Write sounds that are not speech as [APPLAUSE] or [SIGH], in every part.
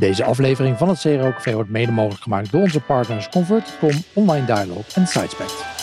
Deze aflevering van het CRO Café wordt mede mogelijk gemaakt door onze partners Convert.com, Online Dialog en Sidespect.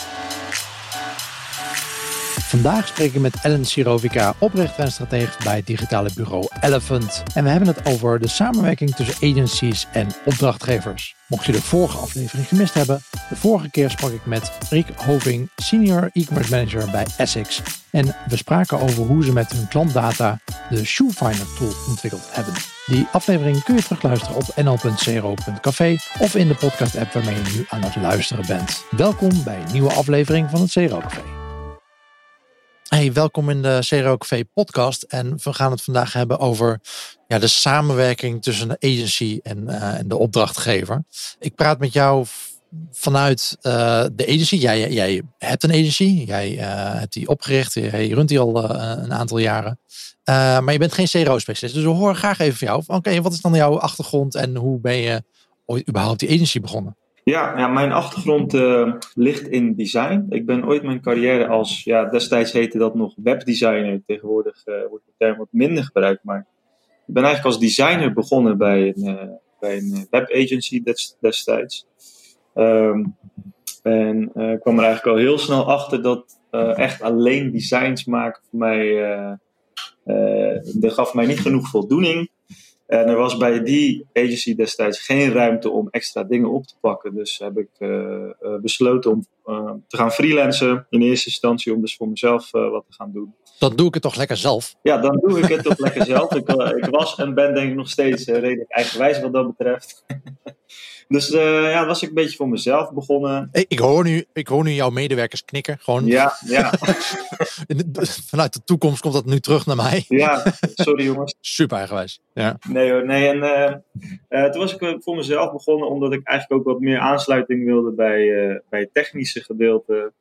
Vandaag spreken we met Ellen Sirovica, oprichter en stratege bij het digitale bureau Elephant. En we hebben het over de samenwerking tussen agencies en opdrachtgevers. Mocht je de vorige aflevering gemist hebben, de vorige keer sprak ik met Rick Hoving, senior e-commerce manager bij Essex. En we spraken over hoe ze met hun klantdata de Shoefinder tool ontwikkeld hebben. Die aflevering kun je terugluisteren op nl.cro.café of in de podcast app waarmee je nu aan het luisteren bent. Welkom bij een nieuwe aflevering van het CRO Café. Hey, welkom in de CRO Café podcast. En we gaan het vandaag hebben over ja, de samenwerking tussen de agency en, uh, en de opdrachtgever. Ik praat met jou vanuit uh, de agency. Jij, jij hebt een agency, jij uh, hebt die opgericht, jij runt die al een aantal jaren. maar je bent geen CRO-specialist, dus we horen graag even van jou. Oké, wat is dan jouw achtergrond en hoe ben je ooit überhaupt die agency begonnen? Ja, ja mijn achtergrond uh, ligt in design. Ik ben ooit mijn carrière als, ja, destijds heette dat nog webdesigner. Tegenwoordig uh, wordt de term wat minder gebruikt. Maar ik ben eigenlijk als designer begonnen bij een, uh, bij een webagency destijds. Um, en ik kwam er eigenlijk al heel snel achter dat echt alleen designs maken voor mij, dat gaf mij niet genoeg voldoening. En er was bij die agency destijds geen ruimte om extra dingen op te pakken. Dus heb ik uh, besloten om te gaan freelancen. In eerste instantie om dus voor mezelf wat te gaan doen. Dan doe ik het toch lekker zelf? Ja, dan doe ik het toch lekker zelf. Ik, ik, was en ben denk ik nog steeds redelijk eigenwijs wat dat betreft. [LAUGHS] Dus uh, ja, was ik een beetje voor mezelf begonnen. Ik hoor nu, ik hoor nu jouw medewerkers knikken. Gewoon. Ja, ja. [LAUGHS] Vanuit de toekomst komt dat nu terug naar mij. Ja, sorry jongens. [LAUGHS] Super eigenwijs. Ja. Nee hoor, nee. En uh, uh, toen was ik voor mezelf begonnen omdat ik eigenlijk ook wat meer aansluiting wilde bij, bij het gedeelte.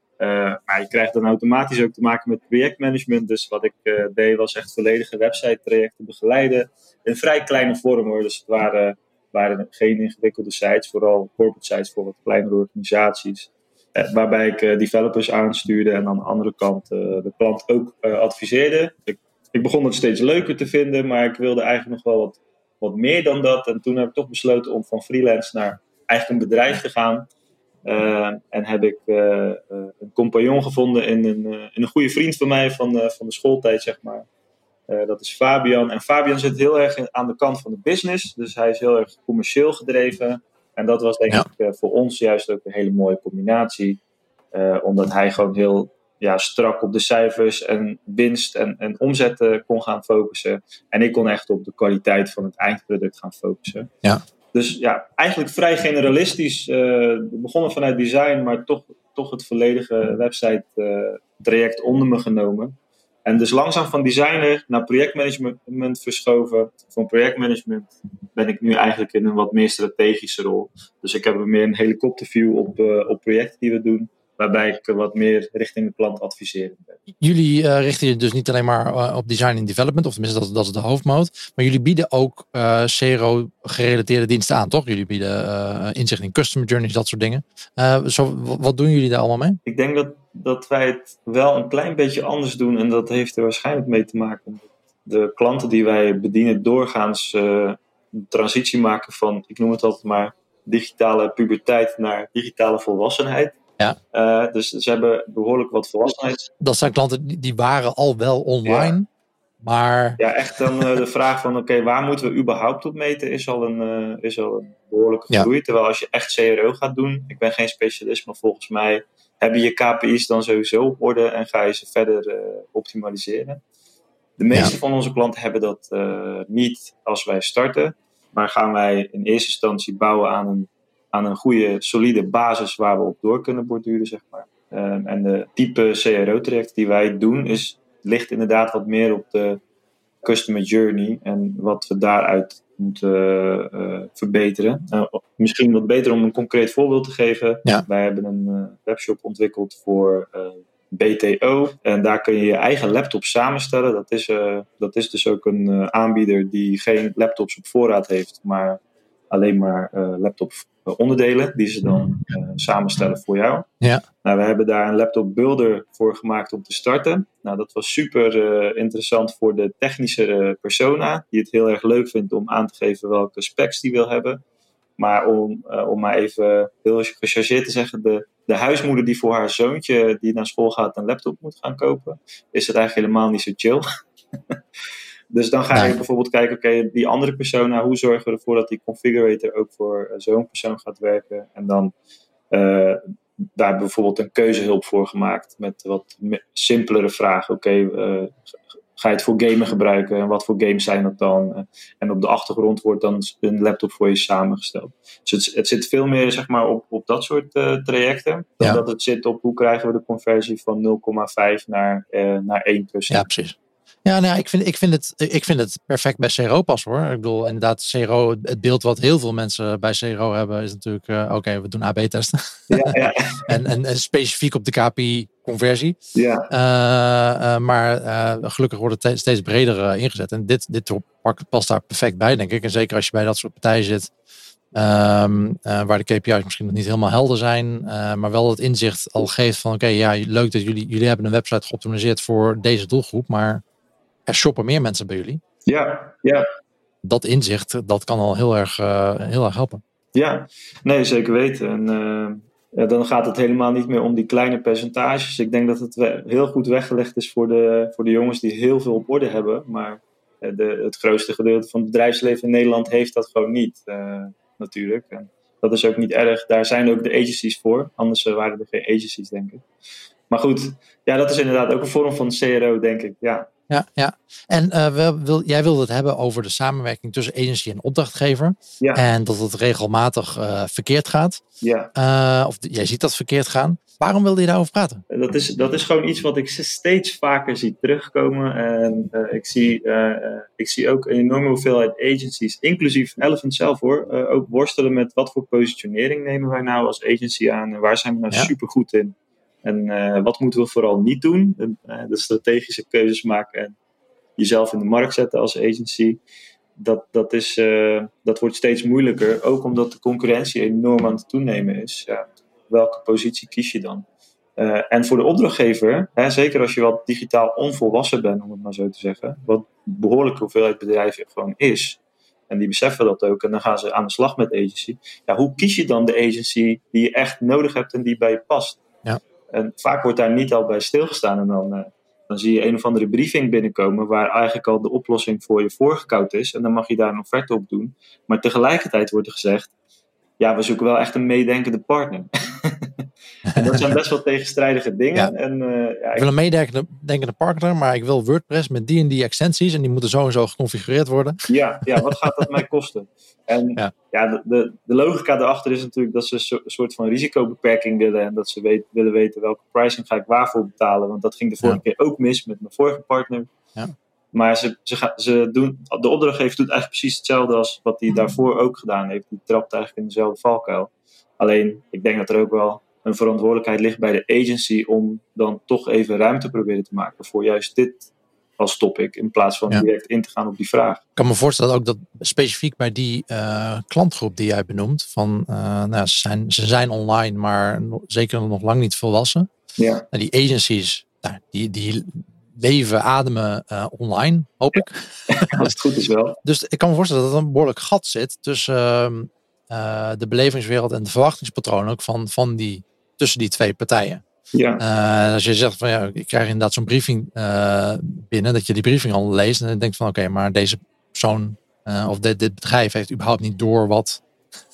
maar je krijgt dan automatisch ook te maken met projectmanagement. Dus wat ik deed was echt volledige website trajecten begeleiden. In vrij kleine vorm hoor. Dus het waren waren geen ingewikkelde sites, vooral corporate sites voor wat kleinere organisaties. Eh, waarbij ik eh, developers aanstuurde en aan de andere kant eh, de klant ook adviseerde. Ik, ik, begon het steeds leuker te vinden, maar ik wilde eigenlijk nog wel wat, wat meer dan dat. En toen heb ik toch besloten om van freelance naar eigenlijk een bedrijf te gaan. En heb ik een compagnon gevonden in een, een goede vriend van mij van, van de schooltijd, zeg maar. Dat is Fabian. En Fabian zit heel erg aan de kant van de business. Dus hij is heel erg commercieel gedreven. En dat was denk ik voor ons juist ook een hele mooie combinatie. Omdat hij gewoon heel ja, strak op de cijfers en winst en, en omzet kon gaan focussen. En ik kon echt op de kwaliteit van het eindproduct gaan focussen. Ja. Dus ja, eigenlijk vrij generalistisch. we begonnen vanuit design, maar toch, toch het volledige website traject onder me genomen. En dus langzaam van designer naar projectmanagement verschoven. Van projectmanagement ben ik nu eigenlijk in een wat meer strategische rol. Dus ik heb meer een helikopterview op, uh, op projecten die we doen. Waarbij ik wat meer richting de klant adviseren ben. Jullie uh, richten je dus niet alleen maar uh, op design en development, of tenminste dat, dat is de hoofdmoot. Maar jullie bieden ook uh, CRO-gerelateerde diensten aan, toch? Jullie bieden inzicht in customer journeys, dat soort dingen. zo, wat doen jullie daar allemaal mee? Ik denk dat, dat wij het wel een klein beetje anders doen. En dat heeft er waarschijnlijk mee te maken. De klanten die wij bedienen doorgaans een transitie maken van, ik noem het altijd maar, digitale puberteit naar digitale volwassenheid. Ja. Uh, dus ze hebben behoorlijk wat volwassenheid. Dat zijn klanten die waren al wel online. Ja. Maar... Ja, echt dan uh, de vraag van oké, okay, waar moeten we überhaupt op meten is al een, uh, is al een behoorlijke groei. Ja. Terwijl als je echt CRO gaat doen, ik ben geen specialist, maar volgens mij hebben je KPI's dan sowieso op orde en ga je ze verder optimaliseren. De meeste ja. van onze klanten hebben dat niet als wij starten. Maar gaan wij in eerste instantie bouwen aan een aan een goede, solide basis waar we op door kunnen borduren, zeg maar. Um, en de type CRO-traject die wij doen, is, ligt inderdaad wat meer op de customer journey en wat we daaruit moeten uh, verbeteren. Uh, misschien wat beter om een concreet voorbeeld te geven. Ja. Wij hebben een uh, webshop ontwikkeld voor BTO. En daar kun je je eigen laptop samenstellen. Dat is, dat is dus ook een aanbieder die geen laptops op voorraad heeft, maar alleen maar laptops onderdelen die ze dan samenstellen voor jou. Ja. Nou, we hebben daar een laptop builder voor gemaakt om te starten. Nou, dat was super interessant voor de technische persona, die het heel erg leuk vindt om aan te geven welke specs die wil hebben. Maar om, om maar even heel gechargeerd te zeggen, de, de huismoeder die voor haar zoontje die naar school gaat een laptop moet gaan kopen, is het eigenlijk helemaal niet zo chill. [LAUGHS] dus dan ga je bijvoorbeeld kijken, oké, die andere persona, hoe zorgen we ervoor dat die configurator ook voor zo'n persoon gaat werken? En dan uh, daar bijvoorbeeld een keuzehulp voor gemaakt met wat simpelere vragen. Oké, uh, ga je het voor gamen gebruiken en wat voor games zijn dat dan? En op de achtergrond wordt dan een laptop voor je samengesteld. Dus het, het zit veel meer zeg maar, op, op dat soort uh, trajecten, dan dat het zit op hoe krijgen we de conversie van 0,5 naar, uh, naar 1 Ja, precies. Ja, nou, ik, vind, ik, vind het, ik vind het perfect bij CRO pas hoor. Ik bedoel, inderdaad, CRO, het beeld wat heel veel mensen bij CRO hebben, is natuurlijk: uh, oké, we doen AB-testen. Ja, ja. [LAUGHS] en, en, en, specifiek op de KPI-conversie. Ja. Uh, uh, maar gelukkig wordt het steeds breder ingezet. En dit, dit past daar perfect bij, denk ik. En zeker als je bij dat soort partijen zit. Um, waar de KPI's misschien nog niet helemaal helder zijn, maar wel het inzicht al geeft van oké, ja, leuk dat jullie, jullie hebben een website geoptimaliseerd voor deze doelgroep, maar er shoppen meer mensen bij jullie. Ja, ja. Dat inzicht, dat kan al heel erg, uh, heel erg helpen. Ja, nee, zeker weten. En uh, ja, dan gaat het helemaal niet meer om die kleine percentages. Ik denk dat het heel goed weggelegd is voor de, voor de jongens die heel veel op orde hebben. Maar uh, de, het grootste gedeelte van het bedrijfsleven in Nederland heeft dat gewoon niet, natuurlijk. En dat is ook niet erg. Daar zijn ook de agencies voor. Anders waren er geen agencies, denk ik. Maar goed, ja, dat is inderdaad ook een vorm van CRO, denk ik. Ja ja, ja. En uh, wil, jij wilde het hebben over de samenwerking tussen agency en opdrachtgever. Ja. En dat het regelmatig uh, verkeerd gaat. Ja. Uh, of jij ziet dat verkeerd gaan. Waarom wilde je daarover praten? Dat is, dat is gewoon iets wat ik steeds vaker zie terugkomen. En ik, zie, ik zie ook een enorme hoeveelheid agencies, inclusief Elephant zelf hoor, ook worstelen met wat voor positionering nemen wij nou als agency aan en waar zijn we nou ja. super goed in. En uh, wat moeten we vooral niet doen? Uh, de strategische keuzes maken en jezelf in de markt zetten als agency. Dat, dat, is, uh, dat wordt steeds moeilijker, ook omdat de concurrentie enorm aan het toenemen is. Ja, welke positie kies je dan? en voor de opdrachtgever, hè, zeker als je wat digitaal onvolwassen bent, om het maar zo te zeggen, wat behoorlijke hoeveelheid bedrijven gewoon is, en die beseffen dat ook. En dan gaan ze aan de slag met agency. Ja, hoe kies je dan de agency die je echt nodig hebt en die bij je past? Ja. En vaak wordt daar niet al bij stilgestaan. En dan, uh, dan zie je een of andere briefing binnenkomen waar eigenlijk al de oplossing voor je voorgekoud is. En dan mag je daar een offerte op doen. Maar tegelijkertijd wordt er gezegd, ja, we zoeken wel echt een meedenkende partner. [LAUGHS] en [LAUGHS] dat zijn best wel tegenstrijdige dingen. Ja. En, uh, ja, ik wil een meedenkende partner, maar ik wil WordPress met die en die extensies en die moeten zo en zo geconfigureerd worden. Ja, ja wat gaat dat mij kosten? En [LAUGHS] ja, ja de, de, de, logica daarachter is natuurlijk dat ze een soort van risicobeperking willen en dat ze weet, willen weten welke pricing ga ik waarvoor betalen. Want dat ging de vorige keer ook mis met mijn vorige partner. Ja. Maar ze, ze, gaan, ze doen, de opdrachtgever doet eigenlijk precies hetzelfde als wat hij daarvoor ook gedaan heeft. Die trapt eigenlijk in dezelfde valkuil. Alleen, ik denk dat er ook wel een verantwoordelijkheid ligt bij de agency om dan toch even ruimte proberen te maken voor juist dit als topic, in plaats van Ja. direct in te gaan op die vraag. Ik kan me voorstellen ook dat specifiek bij die eh, klantgroep die jij benoemt, van eh, nou, ze, zijn, ze zijn online, maar zeker nog lang niet volwassen. Ja, En die agencies, nou, die, die leven, ademen eh, online, hoop ik. [LAUGHS] als het goed is wel. Dus ik kan me voorstellen dat er een behoorlijk gat zit tussen ehm, eh, de belevingswereld en de verwachtingspatroon ook van, van die, tussen die twee partijen. Ja, Eh, als je zegt van ja, ik krijg inderdaad zo'n briefing eh, binnen, dat je die briefing al leest en dan denkt van oké, maar deze persoon eh, of dit, dit bedrijf heeft überhaupt niet door wat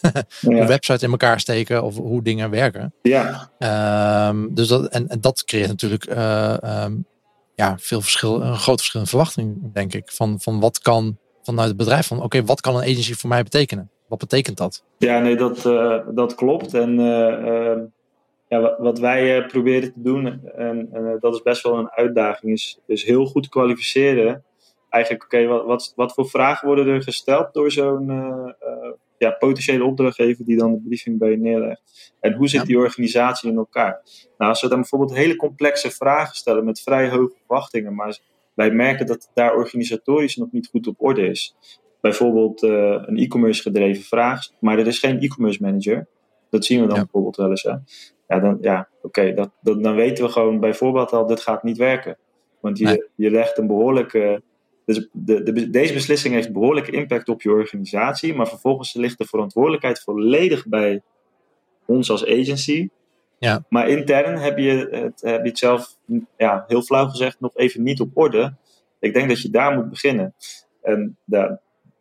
[LAUGHS] ja, websites in elkaar steken of hoe dingen werken. ja, Ehm, dus dat, en, en dat creëert natuurlijk eh, ehm, ja, veel verschil, een groot verschil in verwachting, denk ik. Van, van wat kan vanuit het bedrijf, van oké, wat kan een agency voor mij betekenen? Wat betekent dat? ja nee, dat, dat klopt. En eh, ehm, ja, wat, wij eh, proberen te doen, en eh, dat is best wel een uitdaging, is, is heel goed kwalificeren. Eigenlijk, oké, wat, wat, wat voor vragen worden er gesteld door zo'n eh, ja, potentiële opdrachtgever die dan de briefing bij je neerlegt? En hoe zit Ja. die organisatie in elkaar? Nou, als we dan bijvoorbeeld hele complexe vragen stellen met vrij hoge verwachtingen, maar wij merken dat het daar organisatorisch nog niet goed op orde is. bijvoorbeeld een e-commerce gedreven vraag, maar er is geen e-commerce manager. Dat zien we dan bijvoorbeeld wel eens. Hè? Ja, dan, ja oké, dat, dat, dan weten we gewoon bijvoorbeeld al, dit gaat niet werken. Want je, je legt een behoorlijke. Dus de, de, deze beslissing heeft behoorlijke impact op je organisatie, maar vervolgens ligt de verantwoordelijkheid volledig bij ons als agency. Ja. Maar intern heb je, het, heb je het zelf, ja, heel flauw gezegd, nog even niet op orde. Ik denk dat je daar moet beginnen. En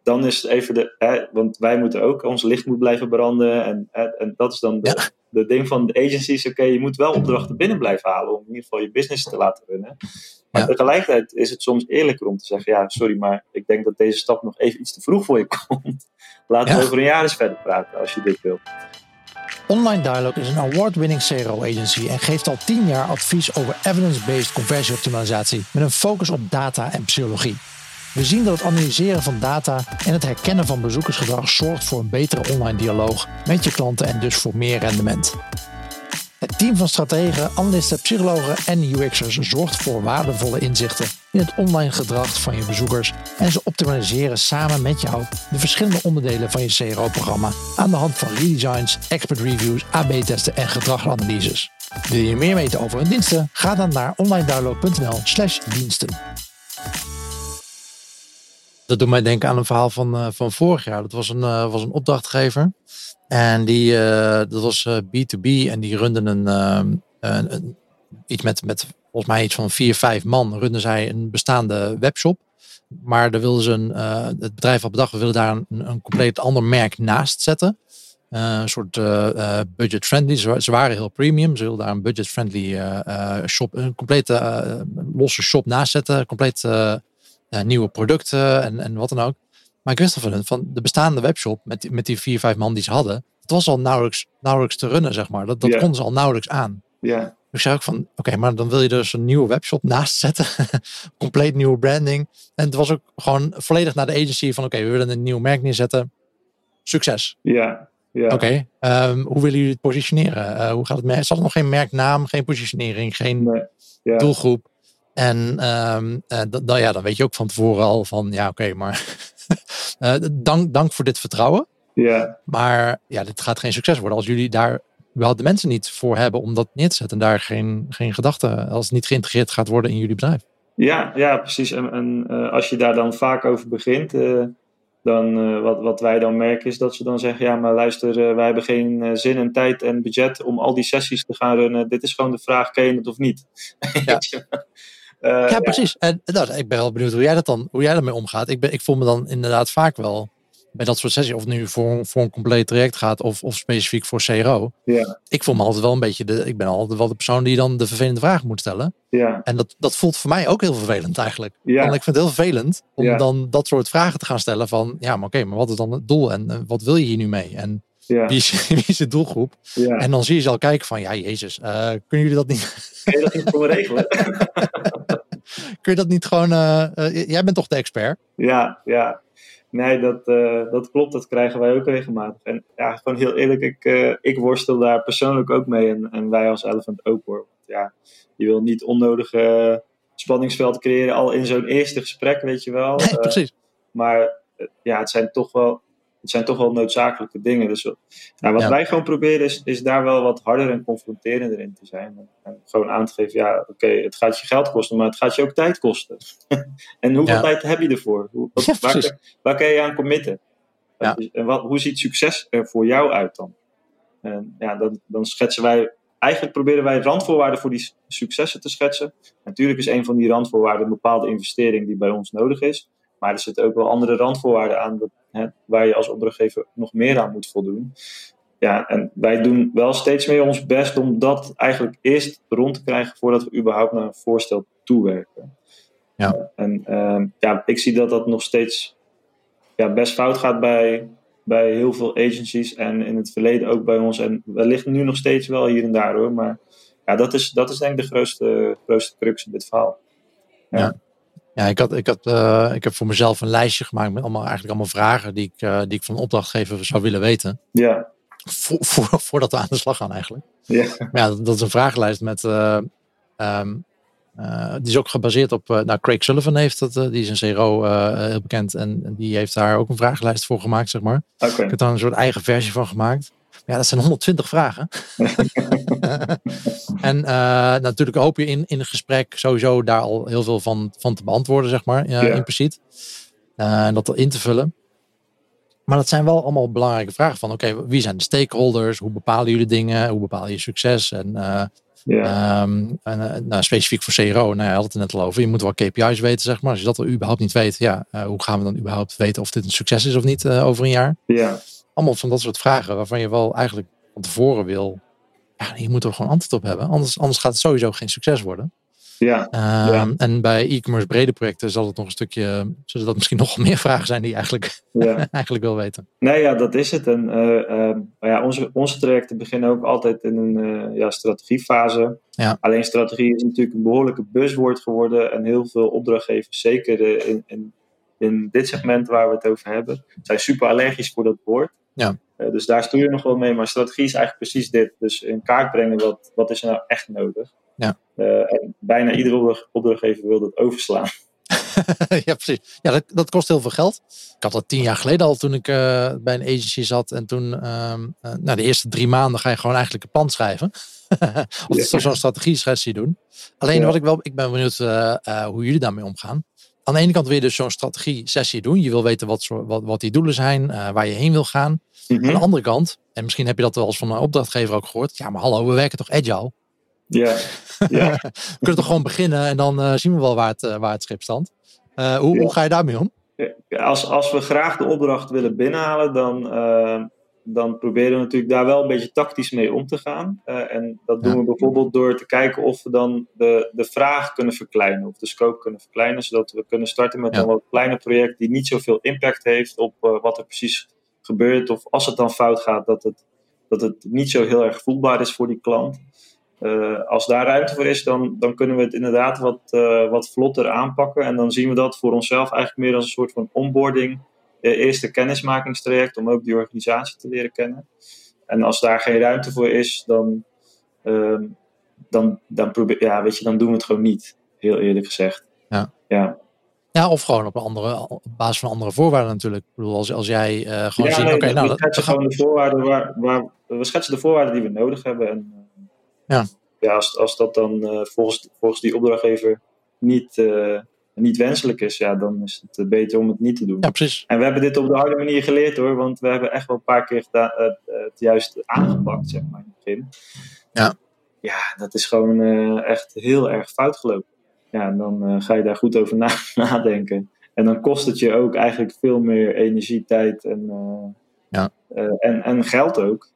dan is het even de. Hè, want wij moeten ook, ons licht moet blijven branden. En, en dat is dan de, de ding van de agencies. Oké, je moet wel opdrachten binnen blijven halen. om in ieder geval je business te laten runnen. Maar tegelijkertijd is het soms eerlijker om te zeggen: ja, sorry, maar ik denk dat deze stap nog even iets te vroeg voor je [LAUGHS] komt. Laten we over een jaar eens verder praten als je dit wilt. Online Dialog is een award-winning CRO agency en geeft al 10 jaar advies over evidence-based conversieoptimalisatie met een focus op data en psychologie. We zien dat het analyseren van data en het herkennen van bezoekersgedrag zorgt voor een betere online dialoog met je klanten en dus voor meer rendement. Het team van strategen, analisten, psychologen en UX'ers zorgt voor waardevolle inzichten in het online gedrag van je bezoekers en ze optimaliseren samen met jou de verschillende onderdelen van je CRO-programma aan de hand van redesigns, expert reviews, AB-testen en gedragsanalyses. Wil je meer weten over hun diensten? Ga dan naar onlinedownload.nl/diensten. Dat doet mij denken aan een verhaal van, uh, van vorig jaar. Dat was een, uh, was een opdrachtgever. En die, uh, dat was B2B. En die runden een, een, een, iets met, met volgens mij iets van vier, vijf man. Runden zij een bestaande webshop. Maar daar wilden ze een, het bedrijf had bedacht, we willen daar een, een compleet ander merk naast zetten. een soort budget-friendly. Ze, ze, waren heel premium. Ze wilden daar een budget-friendly shop, een complete losse shop naast zetten. Compleet nieuwe producten en, en wat dan ook. Maar ik wist al van hun, van de bestaande webshop met, met die vier, vijf man die ze hadden, het was al nauwelijks, nauwelijks te runnen, zeg maar. Dat, dat konden ze al nauwelijks aan. Ja. Dus ik zei ook van, oké, maar dan wil je dus een nieuwe webshop naast zetten. [LAUGHS] Compleet nieuwe branding. En het was ook gewoon volledig naar de agency van, oké, we willen een nieuw merk neerzetten. Succes. Ja, ja. Oké, okay, um, hoe willen jullie het positioneren? Uh, hoe gaat het met? Zat er nog geen merknaam, geen positionering, geen nee, doelgroep? En um, uh, dan, ja, dan weet je ook van tevoren al van, ja, oké, okay, maar uh, [LAUGHS] dank, dank voor dit vertrouwen. Ja. Maar ja, dit gaat geen succes worden als jullie daar wel de mensen niet voor hebben om dat neer te zetten. En daar geen, geen gedachte, als het niet geïntegreerd gaat worden in jullie bedrijf. Ja, ja precies. En, en uh, als je daar dan vaak over begint, dan wat, wat wij dan merken is dat ze dan zeggen, ja, maar luister, wij hebben geen zin en tijd en budget om al die sessies te gaan runnen. Dit is gewoon de vraag, ken je het of niet? [LAUGHS] Ja. Uh, ja, precies. En nou, ik ben wel benieuwd hoe jij dat dan, hoe jij daarmee omgaat. Ik, ben, ik voel me dan inderdaad vaak wel bij dat soort sessies, of nu voor, voor een compleet traject gaat of, of specifiek voor CRO. Ja. Ik voel me altijd wel een beetje de, ik ben altijd wel de persoon die dan de vervelende vragen moet stellen. Ja. En dat, dat voelt voor mij ook heel vervelend eigenlijk. Ja. Want ik vind het heel vervelend om Ja. dan dat soort vragen te gaan stellen van, ja, maar oké, maar wat is dan het doel en eh, wat wil je hier nu mee? En Ja. wie, is, [LAUGHS] wie is de doelgroep? Ja. En dan zie je ze al kijken van, ja, jezus, eh, kunnen jullie dat niet, Kun je dat niet voor me regelen? [LAUGHS] kun je dat niet gewoon, eh, eh, jij bent toch de expert? Ja, ja. Nee, dat, dat klopt. Dat krijgen wij ook regelmatig. En ja, gewoon heel eerlijk, ik, ik worstel daar persoonlijk ook mee. En, en wij als Elephant ook hoor. Want ja, je wil niet onnodige spanningsveld creëren al in zo'n eerste gesprek, weet je wel. Nee, precies. maar ja, het zijn toch wel, het zijn toch wel noodzakelijke dingen. Dus nou, wat Ja. wij gewoon proberen is, is daar wel wat harder en confronterender in te zijn. En, en gewoon aan te geven, ja, oké, het gaat je geld kosten, maar het gaat je ook tijd kosten. [LAUGHS] en hoeveel Ja. tijd heb je ervoor? Hoe, wat- Ja, waar, waar kan je aan committen? Dus- En wat, hoe ziet succes er voor jou uit dan? En ja, dan, dan schetsen wij, eigenlijk proberen wij randvoorwaarden voor die successen te schetsen. Natuurlijk is een van die randvoorwaarden een bepaalde investering die bij ons nodig is. Maar er zitten ook wel andere randvoorwaarden aan hè, waar je als opdrachtgever nog meer aan moet voldoen. Ja, en wij doen wel steeds meer ons best om dat eigenlijk eerst rond te krijgen voordat we überhaupt naar een voorstel toewerken. Ja. En ehm, ja, ik zie dat dat nog steeds ja, best fout gaat bij, bij heel veel agencies en in het verleden ook bij ons. En wellicht nu nog steeds wel hier en daar hoor. Maar ja, dat is, dat is denk ik de grootste, grootste crux in dit verhaal. Ja, ik, had, ik, had, eh, ik heb voor mezelf een lijstje gemaakt met allemaal, eigenlijk allemaal vragen die ik, eh, die ik van opdrachtgever zou willen weten. Ja, Vo- voor, [LAUGHS] voordat we aan de slag gaan eigenlijk. ja, Maar ja, dat, is een vragenlijst met, eh, ehm, die is ook gebaseerd op, nou Craig Sullivan heeft dat, die is een CRO heel bekend en die heeft daar ook een vragenlijst voor gemaakt, zeg maar. Okay. Ik heb daar een soort eigen versie van gemaakt. Ja, dat zijn 120 vragen. [LAUGHS] en natuurlijk hoop je in, in een gesprek sowieso daar al heel veel van, van te beantwoorden, zeg maar, ja. impliciet. En dat in te vullen. Maar dat zijn wel allemaal belangrijke vragen van oké, wie zijn de stakeholders? Hoe bepalen jullie dingen? Hoe bepaal je succes? En, uh, en uh, nou, specifiek voor CRO, nou ja, had het net al over. Je moet wel KPI's weten, zeg maar. Als je dat al überhaupt niet weet, ja, uh, hoe gaan we dan überhaupt weten of dit een succes is of niet over een jaar? Ja. Allemaal van dat soort vragen waarvan je wel eigenlijk van tevoren wil. Ja, je moet er gewoon antwoord op hebben. Anders, anders gaat het sowieso geen succes worden. Ja, um, En bij e-commerce brede projecten zal het nog een stukje, zullen dat misschien [LAUGHS] nog meer vragen zijn die je eigenlijk, ja. [LAUGHS] eigenlijk wil weten. Nee, ja, dat is het. En uh, uh, ja, onze, onze trajecten beginnen ook altijd in een uh, ja, strategiefase. Ja. Alleen strategie is natuurlijk een behoorlijke buzzwoord geworden. En heel veel opdrachtgevers, zeker in, in, in dit segment waar we het over hebben, zijn super allergisch voor dat woord. Ja. dus daar stuur je nog wel mee. Maar strategie is eigenlijk precies dit. Dus in kaart brengen wat, wat is er nou echt nodig. Ja. Uh, en bijna iedere opdrachtgever wil dat overslaan. [LAUGHS] [LAUGHS] ja, precies. Ja, dat, dat, kost heel veel geld. Ik had dat tien jaar geleden al toen ik uh, bij een agency zat. En toen, uh, nou, de eerste drie maanden ga je gewoon eigenlijk een plan schrijven. [LAUGHS] of ja. zo'n strategie-sessie doen. Alleen ja. wat ik wel, ik ben benieuwd hoe jullie daarmee omgaan. Aan de ene kant wil je dus zo'n strategie-sessie doen. Je wil weten wat, wat, wat die doelen zijn, waar je heen wil gaan. Mm -hmm. Aan de andere kant, en misschien heb je dat wel eens van een opdrachtgever ook gehoord. Ja, maar hallo, we werken toch agile? Ja. [LAUGHS] ja. we kunnen toch gewoon beginnen en dan uh, zien we wel waar het, uh, waar het schip standt. Uh, hoe, hoe, ga je daarmee om? Als, als we graag de opdracht willen binnenhalen, dan, dan proberen we natuurlijk daar wel een beetje tactisch mee om te gaan. en dat doen we bijvoorbeeld door te kijken of we dan de, de vraag kunnen verkleinen, of de scope kunnen verkleinen, zodat we kunnen starten met een wat kleiner project die niet zoveel impact heeft op wat er precies gebeurt. Of als het dan fout gaat, dat het, dat het niet zo heel erg voelbaar is voor die klant. Uh, als daar ruimte voor is, dan, dan kunnen we het inderdaad wat, wat vlotter aanpakken. En dan zien we dat voor onszelf eigenlijk meer als een soort van onboarding. Eerste kennismakingstraject om ook die organisatie te leren kennen. En als daar geen ruimte voor is, dan, ehm, dan, dan, probeer, ja, weet je, dan doen we het gewoon niet. Heel eerlijk gezegd. Ja. ja. Ja, of gewoon op, een andere, op basis van andere voorwaarden natuurlijk. Ik bedoel, als, als jij gewoon ja, ziet... Nee, oké, we nou, schetsen gewoon de voorwaarden waar, waar... We schetsen de voorwaarden die we nodig hebben. En, ja. ja, als, als dat dan uh, volgens, volgens die opdrachtgever niet, uh, niet wenselijk is, ja, dan is het beter om het niet te doen. Ja, precies. En we hebben dit op de harde manier geleerd hoor, want we hebben echt wel een paar keer gedaan, uh, het juist aangepakt, zeg maar, in het begin. Ja. Ja, dat is gewoon echt heel erg fout gelopen. Ja, en dan ga je daar goed over [LAUGHS] na nadenken. En dan kost het je ook eigenlijk veel meer energie, tijd en, ja. en, en geld ook.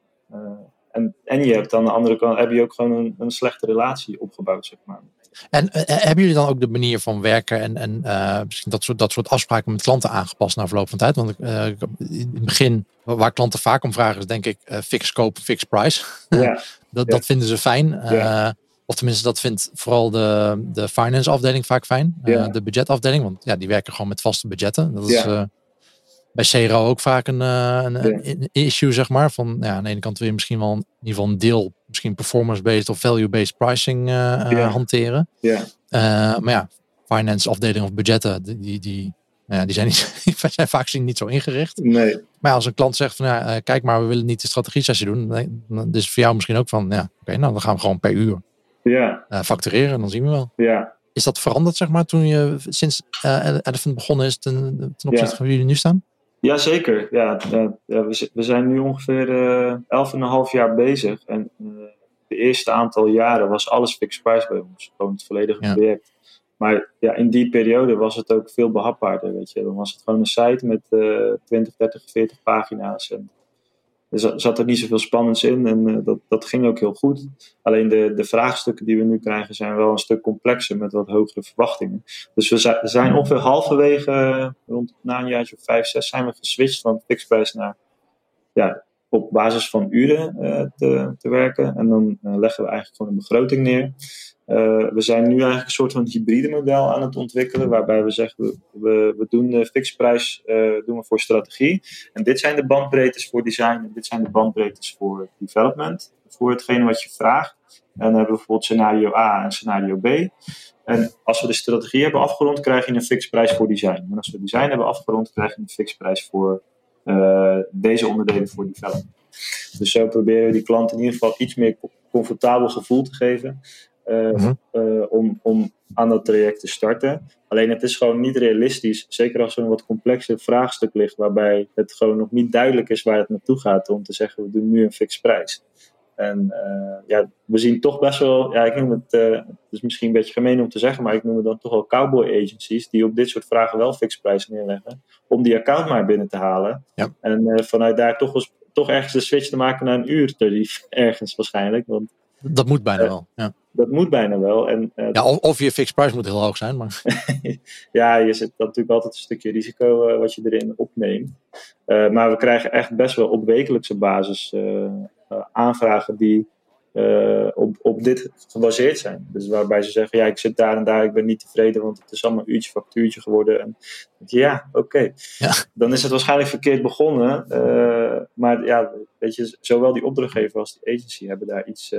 En, en je hebt aan de andere kant heb je ook gewoon een, een slechte relatie opgebouwd, zeg maar. En uh, hebben jullie dan ook de manier van werken en, en uh, misschien dat soort, dat soort afspraken met klanten aangepast na verloop van tijd? Want uh, in het begin, waar klanten vaak om vragen, is denk ik fix scope, fix price. Ja. [LAUGHS] dat, ja. dat vinden ze fijn. Ja. Of tenminste, dat vindt vooral de, de finance afdeling vaak fijn. Ja. de budgetafdeling, want ja, die werken gewoon met vaste budgetten. Dat is bij CRO ook vaak een, uh, een, Ja. een issue, zeg maar. Van ja, aan de ene kant wil je misschien wel in ieder geval een deel, misschien performance-based of value-based pricing uh, Ja. hanteren. Ja. Uh, maar ja, finance afdeling of budgetten, die, die, die, ja, die, zijn, niet, [LAUGHS] zijn vaak gezien niet zo ingericht. Nee. Maar als een klant zegt van ja, eh, kijk maar, we willen niet de strategie-sessie doen. Dan is het voor jou misschien ook van ja, oké, nou dan gaan we gewoon per uur Ja. eh, factureren en dan zien we wel. Ja. Is dat veranderd, zeg maar, toen je sinds Elephant begonnen is ten, ten opzichte van wie jullie nu staan? Jazeker. Ja, ja, ja, we, zi- we zijn nu ongeveer eh, elf en een half jaar bezig. En eh, de eerste aantal jaren was alles fixed price bij ons. Gewoon het volledige Ja. project. Maar ja, in die periode was het ook veel behapbaarder. Weet je. Dan was het gewoon een site met eh 20, 30, 40 pagina's. En er za- zat er niet zoveel spannends in. En eh, dat, dat ging ook heel goed. Alleen de, de vraagstukken die we nu krijgen zijn wel een stuk complexer met wat hogere verwachtingen. Dus we zijn, ongeveer halverwege, eh, rond na een jaartje of vijf, zes, zijn we geswitcht van fixed price naar ja, op basis van uren eh, te, te werken. En dan leggen we eigenlijk gewoon een begroting neer. Eh, we zijn nu eigenlijk een soort van hybride model aan het ontwikkelen, waarbij we zeggen, we, we, doen de fixprijs eh, doen we voor strategie. En dit zijn de bandbreedtes voor design en dit zijn de bandbreedtes voor development, voor hetgene wat je vraagt. En dan hebben we bijvoorbeeld scenario A en scenario B. En als we de strategie hebben afgerond, krijg je een fixprijs voor design. En als we design hebben afgerond, krijg je een fixprijs voor uh, deze onderdelen voor development. Dus zo proberen we die klant in ieder geval iets meer comfortabel gevoel te geven. Mm -hmm. uh, om, om aan dat traject te starten. Alleen het is gewoon niet realistisch, zeker als er een wat complexer vraagstuk ligt, waarbij het gewoon nog niet duidelijk is waar het naartoe gaat, om te zeggen we doen nu een fix prijs. En uh, ja, we zien toch best wel, ja, ik noem het, uh, het is misschien een beetje gemeen om te zeggen, maar ik noem het dan toch wel cowboy agencies die op dit soort vragen wel fixprijs neerleggen, om die account maar binnen te halen. Ja. En uh, vanuit daar toch, eens, toch ergens de switch te maken naar een uurtarief, [LAUGHS] ergens waarschijnlijk. Want, dat moet bijna wel, ja. Dat moet bijna wel. En, ja, of, of je fixed price moet heel hoog zijn. Maar... [LAUGHS] ja, je zit natuurlijk altijd een stukje risico wat je erin opneemt. maar we krijgen echt best wel op wekelijkse basis aanvragen die op, op dit gebaseerd zijn. Dus waarbij ze zeggen, ja, ik zit daar en daar, ik ben niet tevreden, want het is allemaal uurtje factuurtje geworden. En ja, oké. Okay. Ja. Dan is het waarschijnlijk verkeerd begonnen. Maar ja, weet je, zowel die opdrachtgever als die agency hebben daar iets,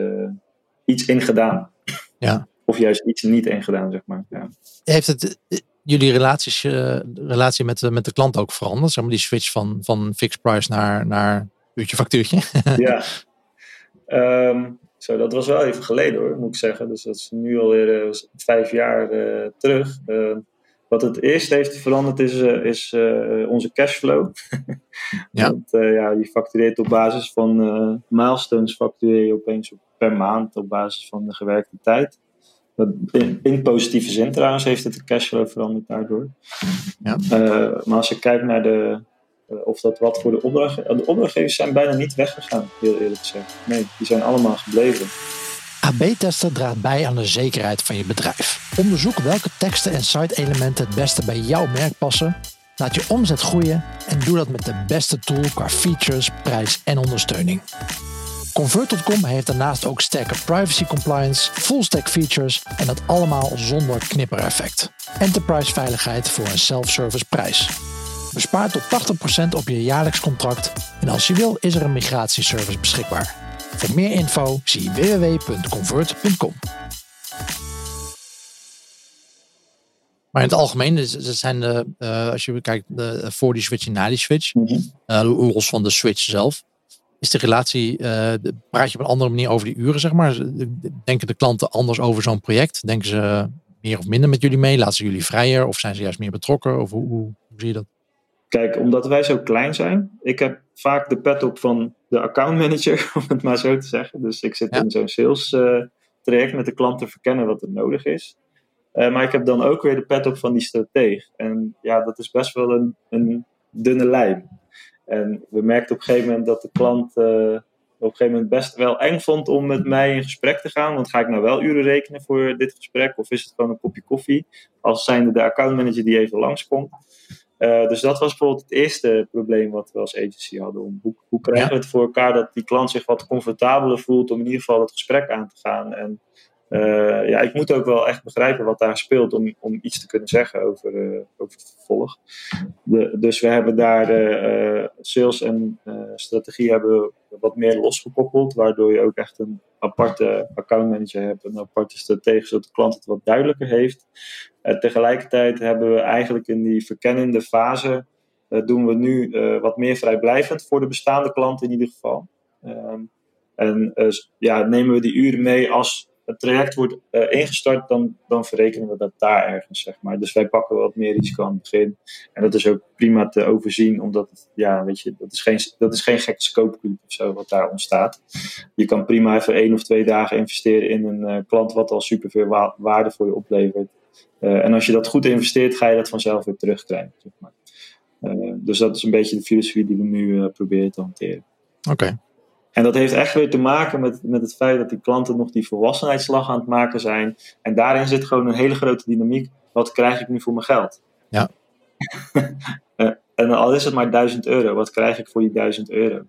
iets in gedaan. Ja. Of juist iets niet in gedaan, zeg maar. Ja. Heeft het jullie relaties, relatie met, met de klant ook veranderd? Zeg maar die switch van, van fixed price naar, naar uurtje factuurtje. [LAUGHS] ja. Um, zo, dat was wel even geleden hoor, moet ik zeggen. Dus dat is nu alweer uh, vijf jaar uh, terug. Wat het eerst heeft veranderd is, is onze cashflow. [LAUGHS] ja. Want ja, je factureert op basis van milestones, factureer je opeens per maand op basis van de gewerkte tijd. In, in, positieve zin trouwens heeft het de cashflow veranderd daardoor. Ja. maar als je kijkt naar de, of dat wat voor de opdrachtgevers. De opdrachtgevers zijn bijna niet weggegaan, heel eerlijk gezegd. Nee, die zijn allemaal gebleven. AB-testen draagt bij aan de zekerheid van je bedrijf. Onderzoek welke teksten en site-elementen het beste bij jouw merk passen. Laat je omzet groeien en doe dat met de beste tool qua features, prijs en ondersteuning. Convert.com heeft daarnaast ook sterke privacy compliance, full stack features en dat allemaal zonder knippereffect. Enterprise veiligheid voor een self-service prijs. Bespaar tot 80% op je jaarlijks contract en als je wil is er een migratieservice beschikbaar. Voor meer info zie www.convert.com. Maar in het algemeen zijn de, uh, als je kijkt de, voor die switch en na die switch, mm -hmm. uh, los van de switch zelf, is de relatie, praat je op een andere manier over die uren, zeg maar. Denken de klanten anders over zo'n project? Denken ze meer of minder met jullie mee? Laten ze jullie vrijer of zijn ze juist meer betrokken? Of hoe, hoe, hoe zie je dat? Kijk, omdat wij zo klein zijn, ik heb vaak de pet op van de accountmanager, [LAUGHS] om het maar zo te zeggen. Dus ik zit Ja. in zo'n sales uh, traject met de klant te verkennen wat er nodig is. Uh, maar ik heb dan ook weer de pet op van die strateeg. En ja, dat is best wel een, een dunne lijn. En we merkten op een gegeven moment dat de klant uh, op een gegeven moment best wel eng vond om met mij in gesprek te gaan. Want ga ik nou wel uren rekenen voor dit gesprek? Of is het gewoon een kopje koffie? Als zijnde de accountmanager die even langskomt. Uh, dus dat was bijvoorbeeld het eerste probleem wat we als agency hadden. Om hoe, hoe krijgen we het voor elkaar dat die klant zich wat comfortabeler voelt om in ieder geval het gesprek aan te gaan. En uh, ja, ik moet ook wel echt begrijpen wat daar speelt om, om iets te kunnen zeggen over, uh, over het vervolg. De, dus we hebben daar sales en strategie hebben wat meer losgekoppeld, waardoor je ook echt een aparte accountmanager hebt, een aparte strategie, zodat de klant het wat duidelijker heeft. En tegelijkertijd hebben we eigenlijk in die verkennende fase, doen we nu wat meer vrijblijvend voor de bestaande klant in ieder geval. Um, en ja, nemen we die uren mee als het traject wordt uh, ingestart, dan, dan verrekenen we dat daar ergens, zeg maar. Dus wij pakken wat meer risico aan het begin. En dat is ook prima te overzien, omdat, ja, weet je, dat is geen, dat is geen gekke scope of zo wat daar ontstaat. Je kan prima even één of twee dagen investeren in een uh, klant wat al superveel wa waarde voor je oplevert. Uh, en als je dat goed investeert, ga je dat vanzelf weer terugkrijgen, zeg maar. dus dat is een beetje de filosofie die we nu proberen te hanteren. Oké. En dat heeft echt weer te maken met, met het feit dat die klanten nog die volwassenheidsslag aan het maken zijn. En daarin zit gewoon een hele grote dynamiek. Wat krijg ik nu voor mijn geld? Ja. [LAUGHS] en al is het maar 1000 euro, wat krijg ik voor die 1000 euro?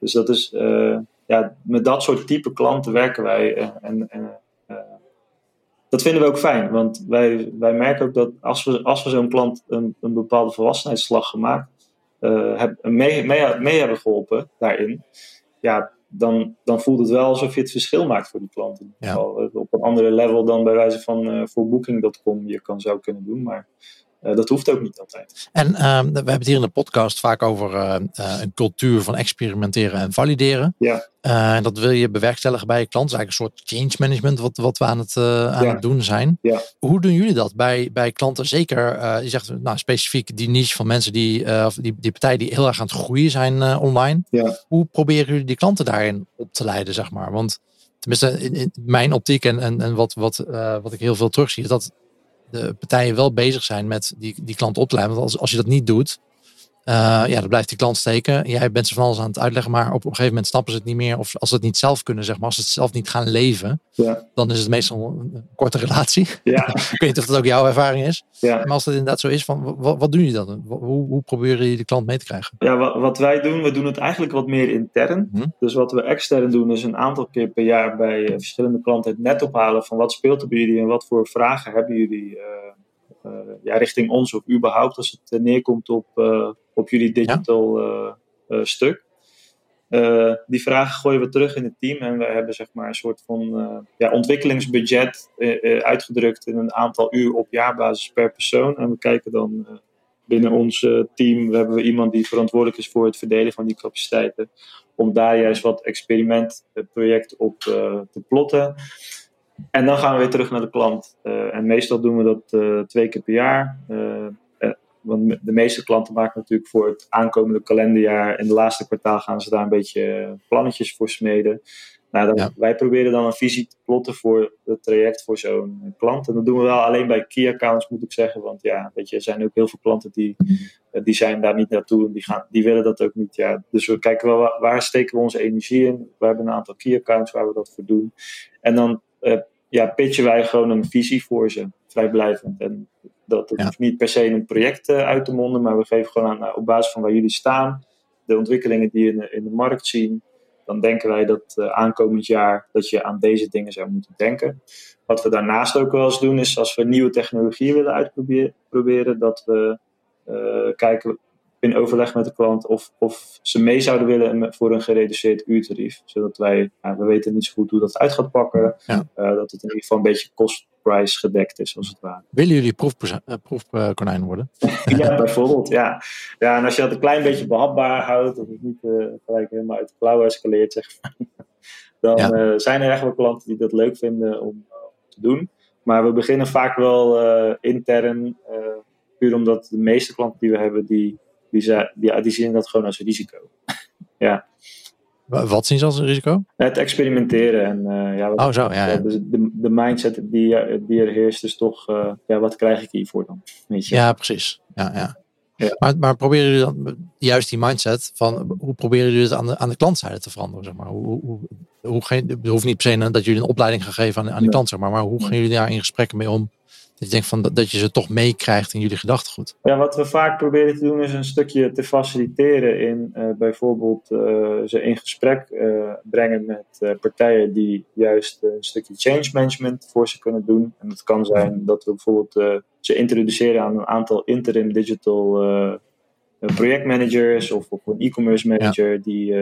Dus dat is, uh, ja, met dat soort type klanten werken wij. Uh, en uh, dat vinden we ook fijn, want wij, wij merken ook dat als we, als we zo'n klant een, een bepaalde volwassenheidsslag gemaakt, heb, mee, mee, mee hebben geholpen daarin ja, dan, dan voelt het wel alsof je het verschil maakt voor die klanten. Ja. Op een andere level dan bij wijze van voor Booking.com je kan zou kunnen doen. Maar uh, dat hoeft ook niet altijd. En uh, we hebben het hier in de podcast vaak over uh, een cultuur van experimenteren en valideren. Ja. en dat wil je bewerkstelligen bij je klant. Dat is eigenlijk een soort change management wat, wat we aan, het, aan het doen zijn. Ja. Hoe doen jullie dat bij, bij klanten? Zeker, je zegt nou, specifiek die niche van mensen die, die, die partijen die heel erg aan het groeien zijn online. Ja. Hoe proberen jullie die klanten daarin op te leiden, zeg maar? Want tenminste, in, in mijn optiek en, en, en wat, wat, wat ik heel veel terugzie, is dat de partijen wel bezig zijn met die, die klant op te leiden. Want als, als je dat niet doet, uh, ja, dan blijft die klant steken. Jij bent ze van alles aan het uitleggen, maar op, op een gegeven moment snappen ze het niet meer. Of als ze het niet zelf kunnen, zeg maar, als ze het zelf niet gaan leven, ja. dan is het meestal een korte relatie. Ja. [LAUGHS] ik weet niet of dat ook jouw ervaring is. Ja. Maar als dat inderdaad zo is, van, wat, wat doen jullie dan? Hoe, hoe proberen jullie de klant mee te krijgen? Ja, wat, wat wij doen, we doen het eigenlijk wat meer intern. Hm? Dus wat we extern doen, is een aantal keer per jaar bij uh, verschillende klanten het net ophalen van wat speelt er bij jullie en wat voor vragen hebben jullie. Uh, ja, richting ons of überhaupt als het neerkomt op, uh, op jullie digital ja. stuk. die vragen gooien we terug in het team en we hebben zeg maar een soort van ja, ontwikkelingsbudget uitgedrukt in een aantal uur op jaarbasis per persoon. En we kijken dan binnen ons team, we hebben iemand die verantwoordelijk is voor het verdelen van die capaciteiten, om daar juist wat experimentproject op te plotten. En dan gaan we weer terug naar de klant. Uh, en meestal doen we dat uh, twee keer per jaar. Uh, want de meeste klanten maken natuurlijk voor het aankomende kalenderjaar. En de laatste kwartaal gaan ze daar een beetje plannetjes voor smeden. Nou, dan, ja. Wij proberen dan een visie te plotten voor het traject voor zo'n klant. En dat doen we wel alleen bij key accounts, moet ik zeggen. Want ja, weet je, er zijn ook heel veel klanten die, die zijn daar niet naartoe. En die, gaan, die willen dat ook niet. Ja. Dus we kijken wel waar, waar steken we onze energie in. We hebben een aantal key accounts waar we dat voor doen. En dan ja, pitchen wij gewoon een visie voor ze, vrijblijvend. En dat Ja. hoeft niet per se een project uh, uit te monden, maar we geven gewoon aan, nou, op basis van waar jullie staan, de ontwikkelingen die je in de, in de markt zien, dan denken wij dat uh, aankomend jaar dat je aan deze dingen zou moeten denken. Wat we daarnaast ook wel eens doen, is als we nieuwe technologieën willen uitproberen, dat we uh, kijken in overleg met de klant of, of ze mee zouden willen voor een gereduceerd uurtarief. Zodat wij, nou, we weten niet zo goed hoe dat uit gaat pakken. Ja. Uh, dat het in ieder geval een beetje cost-price gedekt is, als het ware. Willen jullie proefkonijn proef, uh, worden? [LAUGHS] ja, bijvoorbeeld, ja. ja. En als je dat een klein beetje behapbaar houdt, dat het niet uh, gelijk helemaal uit de klauw escaleert, zeg maar. [LAUGHS] Dan ja. zijn er echt wel klanten die dat leuk vinden om te doen. Maar we beginnen vaak wel intern, puur omdat de meeste klanten die we hebben, die die, ze, die, die zien dat gewoon als een risico. [LAUGHS] ja. Wat zien ze als een risico? Het experimenteren. En, uh, ja, wat, oh, zo, ja. ja. De, de, mindset die, die er heerst is toch, uh, ja, wat krijg ik hiervoor dan? Weet je? Ja, precies. Ja, ja. Ja. Maar, maar proberen jullie dan juist die mindset van hoe proberen jullie het aan de, aan de klantzijde te veranderen? Zeg maar? hoe, hoe, hoe, geen, het hoeft niet per se dat jullie een opleiding gaan geven aan, aan die Nee. klant, zeg maar, maar hoe gaan jullie daar in gesprekken mee om? Dat je denkt van dat, je ze toch meekrijgt in jullie gedachtegoed. Ja, wat we vaak proberen te doen is een stukje te faciliteren in uh, bijvoorbeeld uh, ze in gesprek uh, brengen met partijen die juist een stukje change management voor ze kunnen doen. En dat kan zijn dat we bijvoorbeeld ze introduceren aan een aantal interim digital projectmanagers of, of een e-commerce manager ja. die,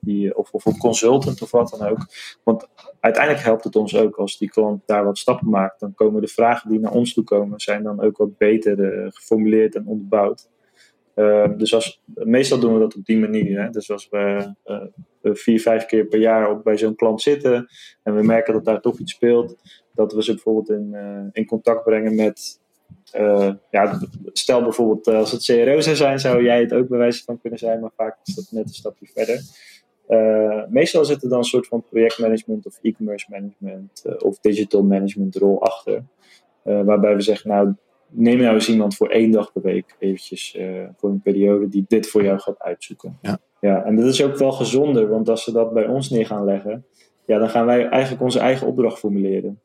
die, of, of een consultant of wat dan ook. Want uiteindelijk helpt het ons ook als die klant daar wat stappen maakt. Dan komen de vragen die naar ons toe komen, zijn dan ook wat beter uh, geformuleerd en onderbouwd. Uh, dus als, meestal doen we dat op die manier. Hè? Dus als we uh, vier, vijf keer per jaar op, bij zo'n klant zitten en we merken dat daar toch iets speelt, dat we ze bijvoorbeeld in, in contact brengen met. Ja, stel bijvoorbeeld als het CRO zou zijn, zou jij het ook bij wijze van kunnen zijn, maar vaak is dat net een stapje verder. Uh, meestal zit er dan een soort van projectmanagement of e-commerce management uh, of digital management rol achter. Uh, waarbij we zeggen, nou, neem nou eens iemand voor één dag per week eventjes voor een periode die dit voor jou gaat uitzoeken. Ja. ja, en dat is ook wel gezonder, want als ze dat bij ons neer gaan leggen, ja, dan gaan wij eigenlijk onze eigen opdracht formuleren.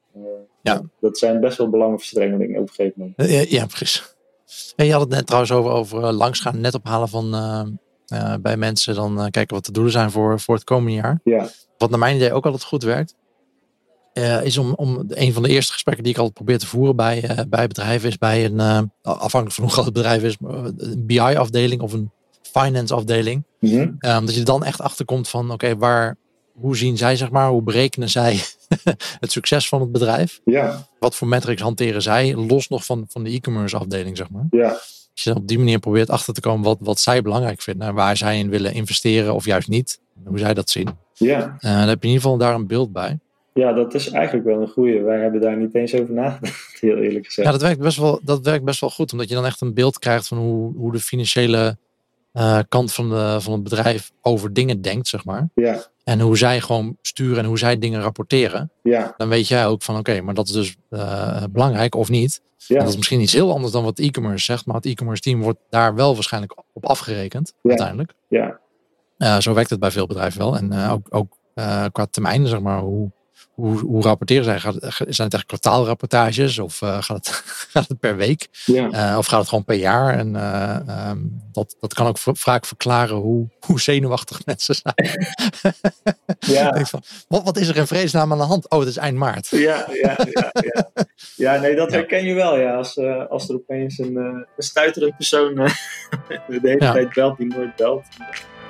ja. Dat zijn best wel belangenverstrengelingen op een gegeven moment. Ja, ja precies. En je had het net trouwens over, over langsgaan, net ophalen van uh, bij mensen, dan uh, kijken wat de doelen zijn voor, voor het komende jaar. Ja. Wat naar mijn idee ook altijd goed werkt, uh, is om, om een van de eerste gesprekken die ik altijd probeer te voeren bij, bij bedrijven, is bij een, afhankelijk van hoe groot het bedrijf is, een BI-afdeling of een finance-afdeling. Mm -hmm. dat je dan echt achterkomt van, oké, okay, waar, hoe zien zij, zeg maar, hoe berekenen zij [LAUGHS] het succes van het bedrijf? Ja. Wat voor metrics hanteren zij, los nog van, van de e-commerce afdeling, zeg maar? Ja. Als je op die manier probeert achter te komen wat, wat zij belangrijk vinden en waar zij in willen investeren of juist niet, hoe zij dat zien. Ja. Uh, dan heb je in ieder geval daar een beeld bij. Ja, dat is eigenlijk wel een goede. Wij hebben daar niet eens over nagedacht, [LAUGHS] heel eerlijk gezegd. Ja, dat werkt best wel, dat werkt best wel goed, omdat je dan echt een beeld krijgt van hoe, hoe de financiële uh, kant van, de, van het bedrijf over dingen denkt, zeg maar. Ja. En hoe zij gewoon sturen en hoe zij dingen rapporteren. Ja. Dan weet jij ook van oké, maar dat is dus uh, belangrijk of niet. Ja. En dat is misschien iets heel anders dan wat e-commerce zegt, maar het e-commerce team wordt daar wel waarschijnlijk op afgerekend Ja. uiteindelijk. Ja. Uh, zo werkt het bij veel bedrijven wel. En ook, ook qua termijn, zeg maar, hoe, hoe, hoe rapporteren zij? Gaat, zijn het echt kwartaalrapportages of uh, gaat, het, [LAUGHS] gaat het per week? Ja. Uh, of gaat het gewoon per jaar? En uh, um, dat, dat kan ook vaak verklaren hoe, hoe zenuwachtig [LAUGHS] mensen zijn. [LAUGHS] Ja. van, wat, wat is er in vredesnaam aan de hand? Oh, het is eind maart. Ja, ja, ja, ja. ja nee, dat herken je wel. Ja. Als, als er opeens een, een stuiterend persoon de hele tijd belt die nooit belt.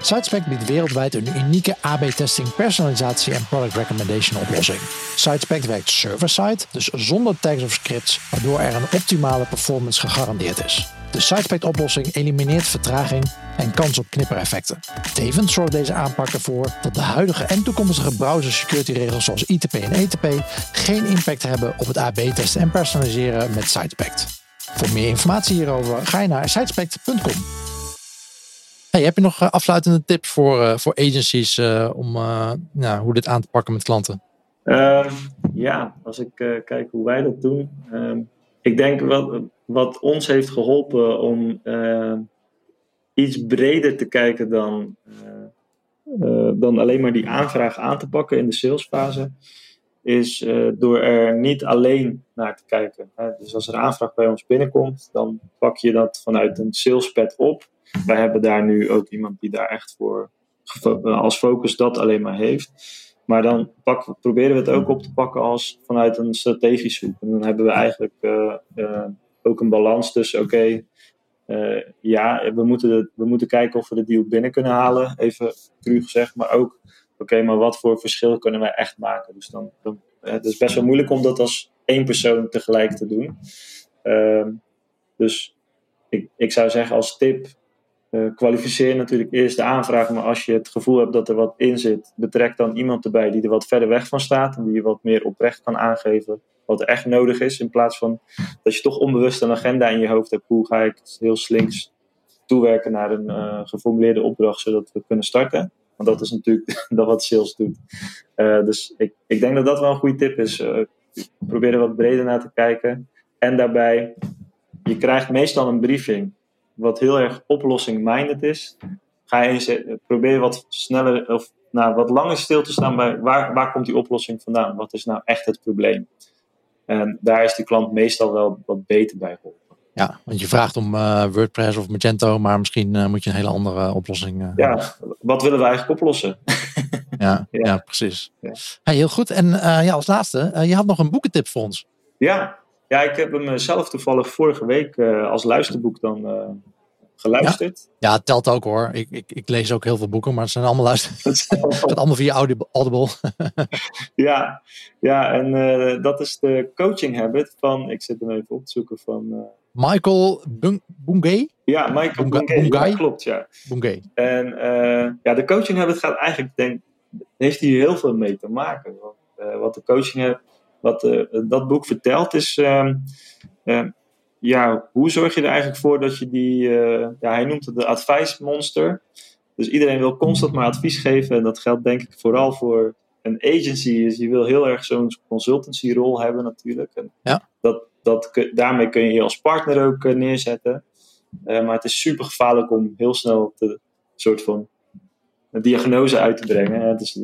SiteSpec biedt wereldwijd een unieke AB-testing, personalisatie en product recommendation oplossing. SiteSpec werkt server-side, dus zonder tags of scripts, waardoor er een optimale performance gegarandeerd is. De SiteSpec oplossing elimineert vertraging en kans op knippereffecten. Tevens zorgt deze aanpak ervoor dat de huidige en toekomstige browser security regels zoals ITP en ETP geen impact hebben op het AB-testen en personaliseren met SiteSpec. Voor meer informatie hierover ga je naar sitespect.com. Heb je nog uh, afsluitende tips voor, uh, voor agencies uh, om nou, hoe dit aan te pakken met klanten? Um, ja, als ik kijk hoe wij dat doen. Um, ik denk wat, wat ons heeft geholpen om iets breder te kijken dan, dan alleen maar die aanvraag aan te pakken in de salesfase. Is door er niet alleen naar te kijken. Dus als er een aanvraag bij ons binnenkomt, dan pak je dat vanuit een salespad op wij hebben daar nu ook iemand die daar echt voor als focus dat alleen maar heeft. Maar dan proberen we het ook op te pakken als vanuit een strategisch hoek. En dan hebben we eigenlijk uh, uh, ook een balans tussen, oké, ja, we moeten, we moeten kijken of we de deal binnen kunnen halen, even cru gezegd. Maar ook, oké, maar wat voor verschil kunnen wij echt maken? Dus dan, dan, het is best wel moeilijk om dat als één persoon tegelijk te doen. Ehm, dus ik, ik zou zeggen als tip, uh, kwalificeer natuurlijk eerst de aanvraag, maar als je het gevoel hebt dat er wat in zit, betrek dan iemand erbij die er wat verder weg van staat en die je wat meer oprecht kan aangeven wat er echt nodig is, in plaats van dat je toch onbewust een agenda in je hoofd hebt. Hoe ga ik heel slinks toewerken naar een uh, geformuleerde opdracht, zodat we kunnen starten? Want dat is natuurlijk [LAUGHS] dat wat sales doet. Uh, dus ik, ik denk dat dat wel een goede tip is. probeer er wat breder naar te kijken. En daarbij, je krijgt meestal een briefing wat heel erg oplossing-minded is, ga je eens probeer wat sneller of nou, wat langer stil te staan bij waar, waar komt die oplossing vandaan? Wat is nou echt het probleem? En daar is die klant meestal wel wat beter bij geholpen. Ja, want je vraagt om uh, WordPress of Magento, maar misschien uh, moet je een hele andere oplossing. Uh, ja, wat willen we eigenlijk oplossen? [LAUGHS] ja, ja. ja, precies. Ja. Hey, heel goed. En ja, als laatste, je had nog een boekentip voor ons. Ja, ja, ik heb hem zelf toevallig vorige week uh, als luisterboek dan uh, geluisterd. Ja? telt ook hoor. Ik, ik, ik, lees ook heel veel boeken, maar het zijn allemaal luister. [LAUGHS] Het gaat [LAUGHS] allemaal via Audible. [LAUGHS] ja, ja, en uh, dat is de coaching habit van, ik zit hem even op te zoeken van. Michael Bungay? Ja, Michael Bungay. Bungay? Ja, klopt, ja. Bungay. En ja, de coaching habit gaat eigenlijk, denk heeft hier heel veel mee te maken. Want, wat de coaching habit wat uh, dat boek vertelt is, uh, uh, ja, hoe zorg je er eigenlijk voor dat je die, ja, hij noemt het de advice monster. Dus iedereen wil constant maar advies geven en dat geldt denk ik vooral voor een agency. Dus je wil heel erg zo'n consultancy rol hebben natuurlijk. En ja. dat, dat, daarmee kun je je als partner ook neerzetten. maar het is super gevaarlijk om heel snel te soort van een diagnose uit te brengen. Dus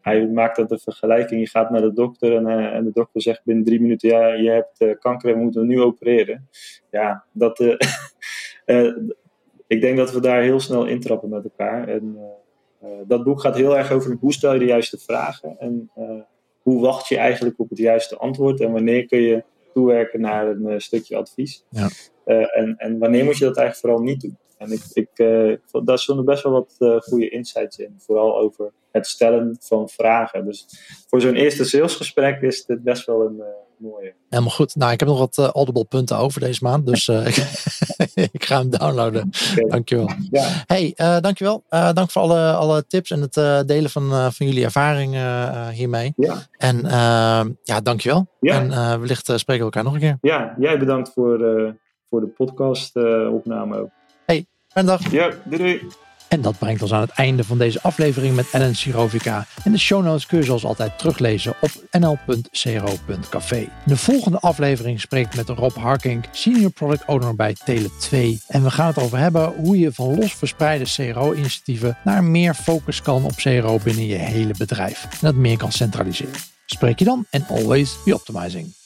hij maakt dat een vergelijking. Je gaat naar de dokter en, uh, en de dokter zegt binnen drie minuten: Ja, je hebt uh, kanker en we moeten nu opereren. Ja, dat, uh, [LAUGHS] ik denk dat we daar heel snel intrappen met elkaar. En, dat boek gaat heel erg over hoe stel je de juiste vragen en hoe wacht je eigenlijk op het juiste antwoord en wanneer kun je toewerken naar een stukje advies. Ja. en, en wanneer moet je dat eigenlijk vooral niet doen. En ik, ik, uh, daar stonden best wel wat uh, goede insights in. Vooral over het stellen van vragen. Dus voor zo'n eerste salesgesprek is dit best wel een uh, mooie. Helemaal goed. Nou, ik heb nog wat audible punten over deze maand. Dus [LAUGHS] ik ga hem downloaden. Okay. Dankjewel. Ja. Hey, dankjewel. dank voor alle, alle tips en het delen van, van jullie ervaringen hiermee. Ja. En ja, dankjewel. Ja. En wellicht spreken we elkaar nog een keer. Ja, jij bedankt voor, voor de podcast opname ook. Fijne dag. Ja, doei En dat brengt ons aan het einde van deze aflevering met Ellen Sirovica. En de show notes kun je zoals altijd teruglezen op nl.cro.café. De volgende aflevering spreekt met Rob Harking, Senior Product Owner bij Tele2. En we gaan het over hebben hoe je van los verspreide CRO-initiatieven naar meer focus kan op CRO binnen je hele bedrijf. En dat meer kan centraliseren. Spreek je dan en always be optimizing.